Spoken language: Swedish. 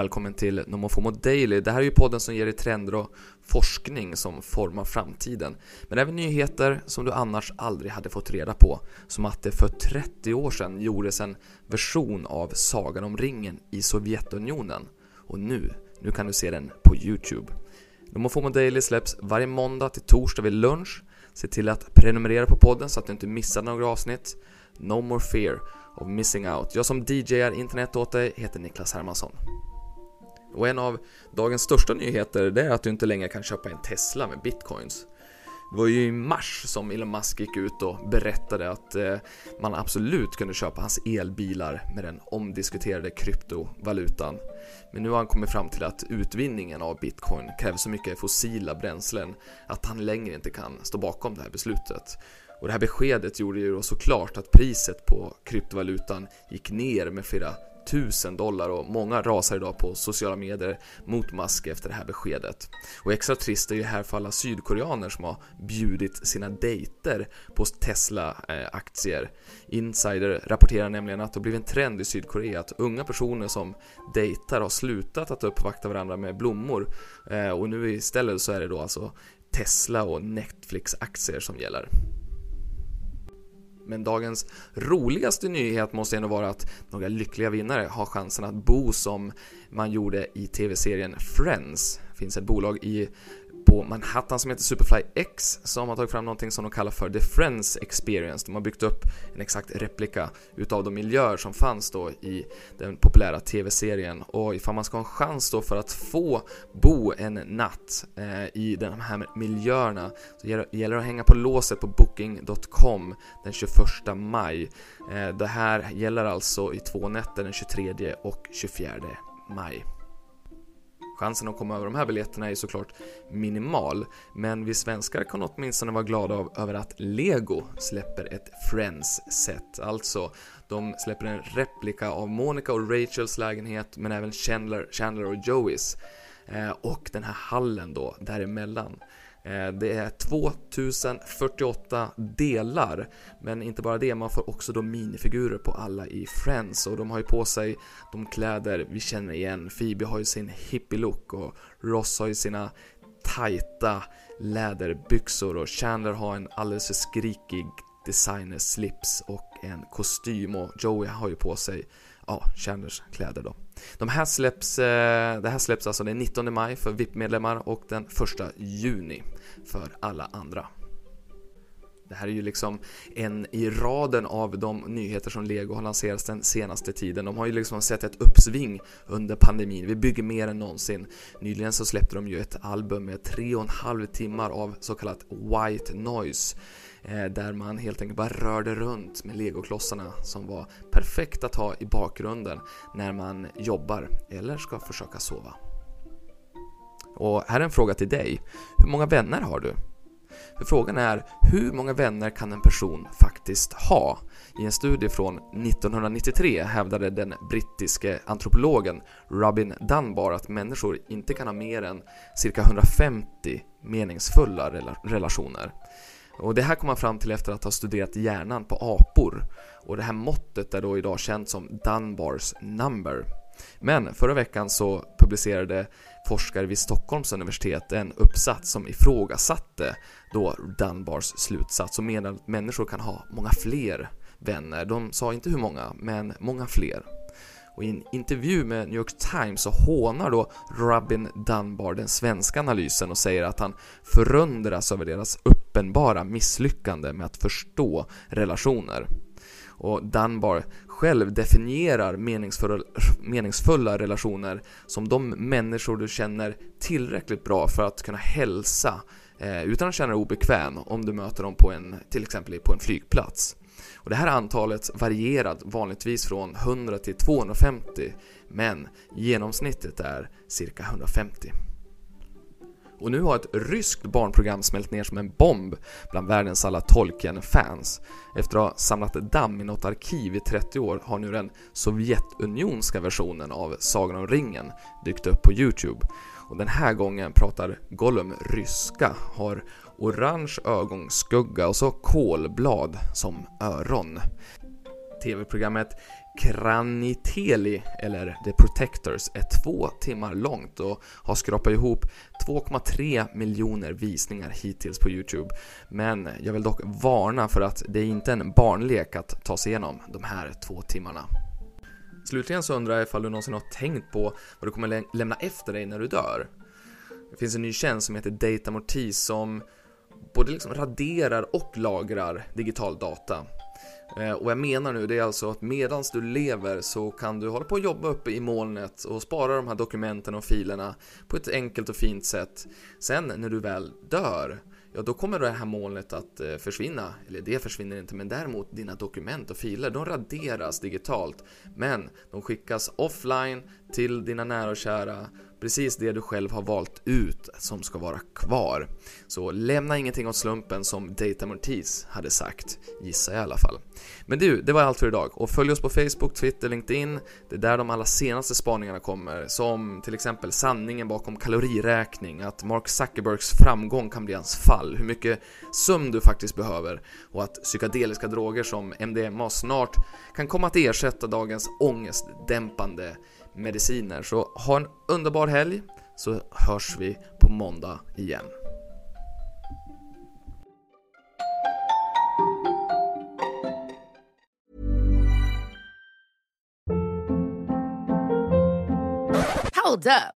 Välkommen till Nomofomo Daily. Det här är ju podden som ger dig trender och forskning som formar framtiden. Men även nyheter som du annars aldrig hade fått reda på. Som att det för 30 år sedan gjordes en version av Sagan om ringen i Sovjetunionen. Och nu, nu kan du se den på Youtube. Nomofomo Daily släpps varje måndag till torsdag vid lunch. Se till att prenumerera på podden så att du inte missar några avsnitt. No more fear of missing out. Jag som DJar internet åt dig heter Niklas Hermansson. Och en av dagens största nyheter det är att du inte längre kan köpa en Tesla med bitcoins. Det var ju i mars som Elon Musk gick ut och berättade att eh, man absolut kunde köpa hans elbilar med den omdiskuterade kryptovalutan. Men nu har han kommit fram till att utvinningen av bitcoin kräver så mycket fossila bränslen att han längre inte kan stå bakom det här beslutet. Och det här beskedet gjorde ju då såklart att priset på kryptovalutan gick ner med flera tusen dollar och många rasar idag på sociala medier mot Musk efter det här beskedet. Och extra trist är ju här för alla sydkoreaner som har bjudit sina dejter på Tesla-aktier. Eh, Insider rapporterar nämligen att det har blivit en trend i Sydkorea att unga personer som dejtar har slutat att uppvakta varandra med blommor eh, och nu istället så är det då alltså Tesla och Netflix-aktier som gäller. Men dagens roligaste nyhet måste ändå vara att några lyckliga vinnare har chansen att bo som man gjorde i tv-serien Friends. Det finns ett bolag i på Manhattan som heter Superfly X som har tagit fram någonting som de kallar för The Friends Experience. De har byggt upp en exakt replika utav de miljöer som fanns då i den populära tv-serien och ifall man ska ha en chans då för att få bo en natt eh, i de här miljöerna så gäller det att hänga på låset på booking.com den 21 maj. Eh, det här gäller alltså i två nätter den 23 och 24 maj. Chansen att komma över de här biljetterna är såklart minimal, men vi svenskar kan åtminstone vara glada av, över att Lego släpper ett Friends-set. Alltså, de släpper en replika av Monica och Rachels lägenhet, men även Chandler, Chandler och Joeys. Eh, och den här hallen då, däremellan. Eh, det är 2048 delar, men inte bara det, man får också då minifigurer på alla i Friends och de har ju på sig de kläder vi känner igen. Phoebe har ju sin hippie-look och Ross har ju sina tajta läderbyxor och Chandler har en alldeles för skrikig designer-slips och en kostym och Joey har ju på sig ja, Chandlers kläder då. De här släpps, eh, det här släpps alltså den 19 maj för VIP-medlemmar och den 1 juni för alla andra. Det här är ju liksom en i raden av de nyheter som Lego har lanserat den senaste tiden. De har ju liksom sett ett uppsving under pandemin. Vi bygger mer än någonsin. Nyligen så släppte de ju ett album med tre och en halv timmar av så kallat white noise eh, där man helt enkelt bara rörde runt med legoklossarna som var perfekt att ha i bakgrunden när man jobbar eller ska försöka sova. Och här är en fråga till dig. Hur många vänner har du? För frågan är, hur många vänner kan en person faktiskt ha? I en studie från 1993 hävdade den brittiske antropologen Robin Dunbar att människor inte kan ha mer än cirka 150 meningsfulla relationer. Och det här kom man fram till efter att ha studerat hjärnan på apor. Och det här måttet är då idag känt som Dunbars number. Men förra veckan så publicerade forskare vid Stockholms universitet en uppsats som ifrågasatte då Dunbars slutsats och menade att människor kan ha många fler vänner. De sa inte hur många, men många fler. Och i en intervju med New York Times så hånar då Robin Dunbar den svenska analysen och säger att han förundras över deras uppenbara misslyckande med att förstå relationer. Och Dunbar själv definierar meningsfulla, meningsfulla relationer som de människor du känner tillräckligt bra för att kunna hälsa eh, utan att känna dig obekväm om du möter dem på en, till exempel på en flygplats. Och det här antalet varierar vanligtvis från 100 till 250 men genomsnittet är cirka 150. Och nu har ett ryskt barnprogram smält ner som en bomb bland världens alla Tolkien-fans. Efter att ha samlat damm i något arkiv i 30 år har nu den Sovjetunionska versionen av Sagan om ringen dykt upp på Youtube. Och den här gången pratar Gollum ryska, har orange ögonskugga och så kolblad som öron. TV-programmet Kraniteli, eller The Protectors, är två timmar långt och har skrapat ihop 2,3 miljoner visningar hittills på Youtube. Men jag vill dock varna för att det är inte en barnlek att ta sig igenom de här två timmarna. Slutligen så undrar jag ifall du någonsin har tänkt på vad du kommer lä lämna efter dig när du dör. Det finns en ny tjänst som heter Datamortis som både liksom raderar och lagrar digital data. Eh, och jag menar nu, det är alltså att medans du lever så kan du hålla på och jobba uppe i molnet och spara de här dokumenten och filerna på ett enkelt och fint sätt. Sen när du väl dör, ja då kommer det här molnet att eh, försvinna. Eller det försvinner inte, men däremot dina dokument och filer, de raderas digitalt. Men de skickas offline till dina nära och kära precis det du själv har valt ut som ska vara kvar. Så lämna ingenting åt slumpen som Data Mortis hade sagt, gissar jag i alla fall. Men du, det var allt för idag och följ oss på Facebook, Twitter, LinkedIn. Det är där de allra senaste spaningarna kommer, som till exempel sanningen bakom kaloriräkning, att Mark Zuckerbergs framgång kan bli hans fall, hur mycket sömn du faktiskt behöver och att psykedeliska droger som MDMA snart kan komma att ersätta dagens ångestdämpande mediciner. Så ha en underbar helg så hörs vi på måndag igen. Hold up.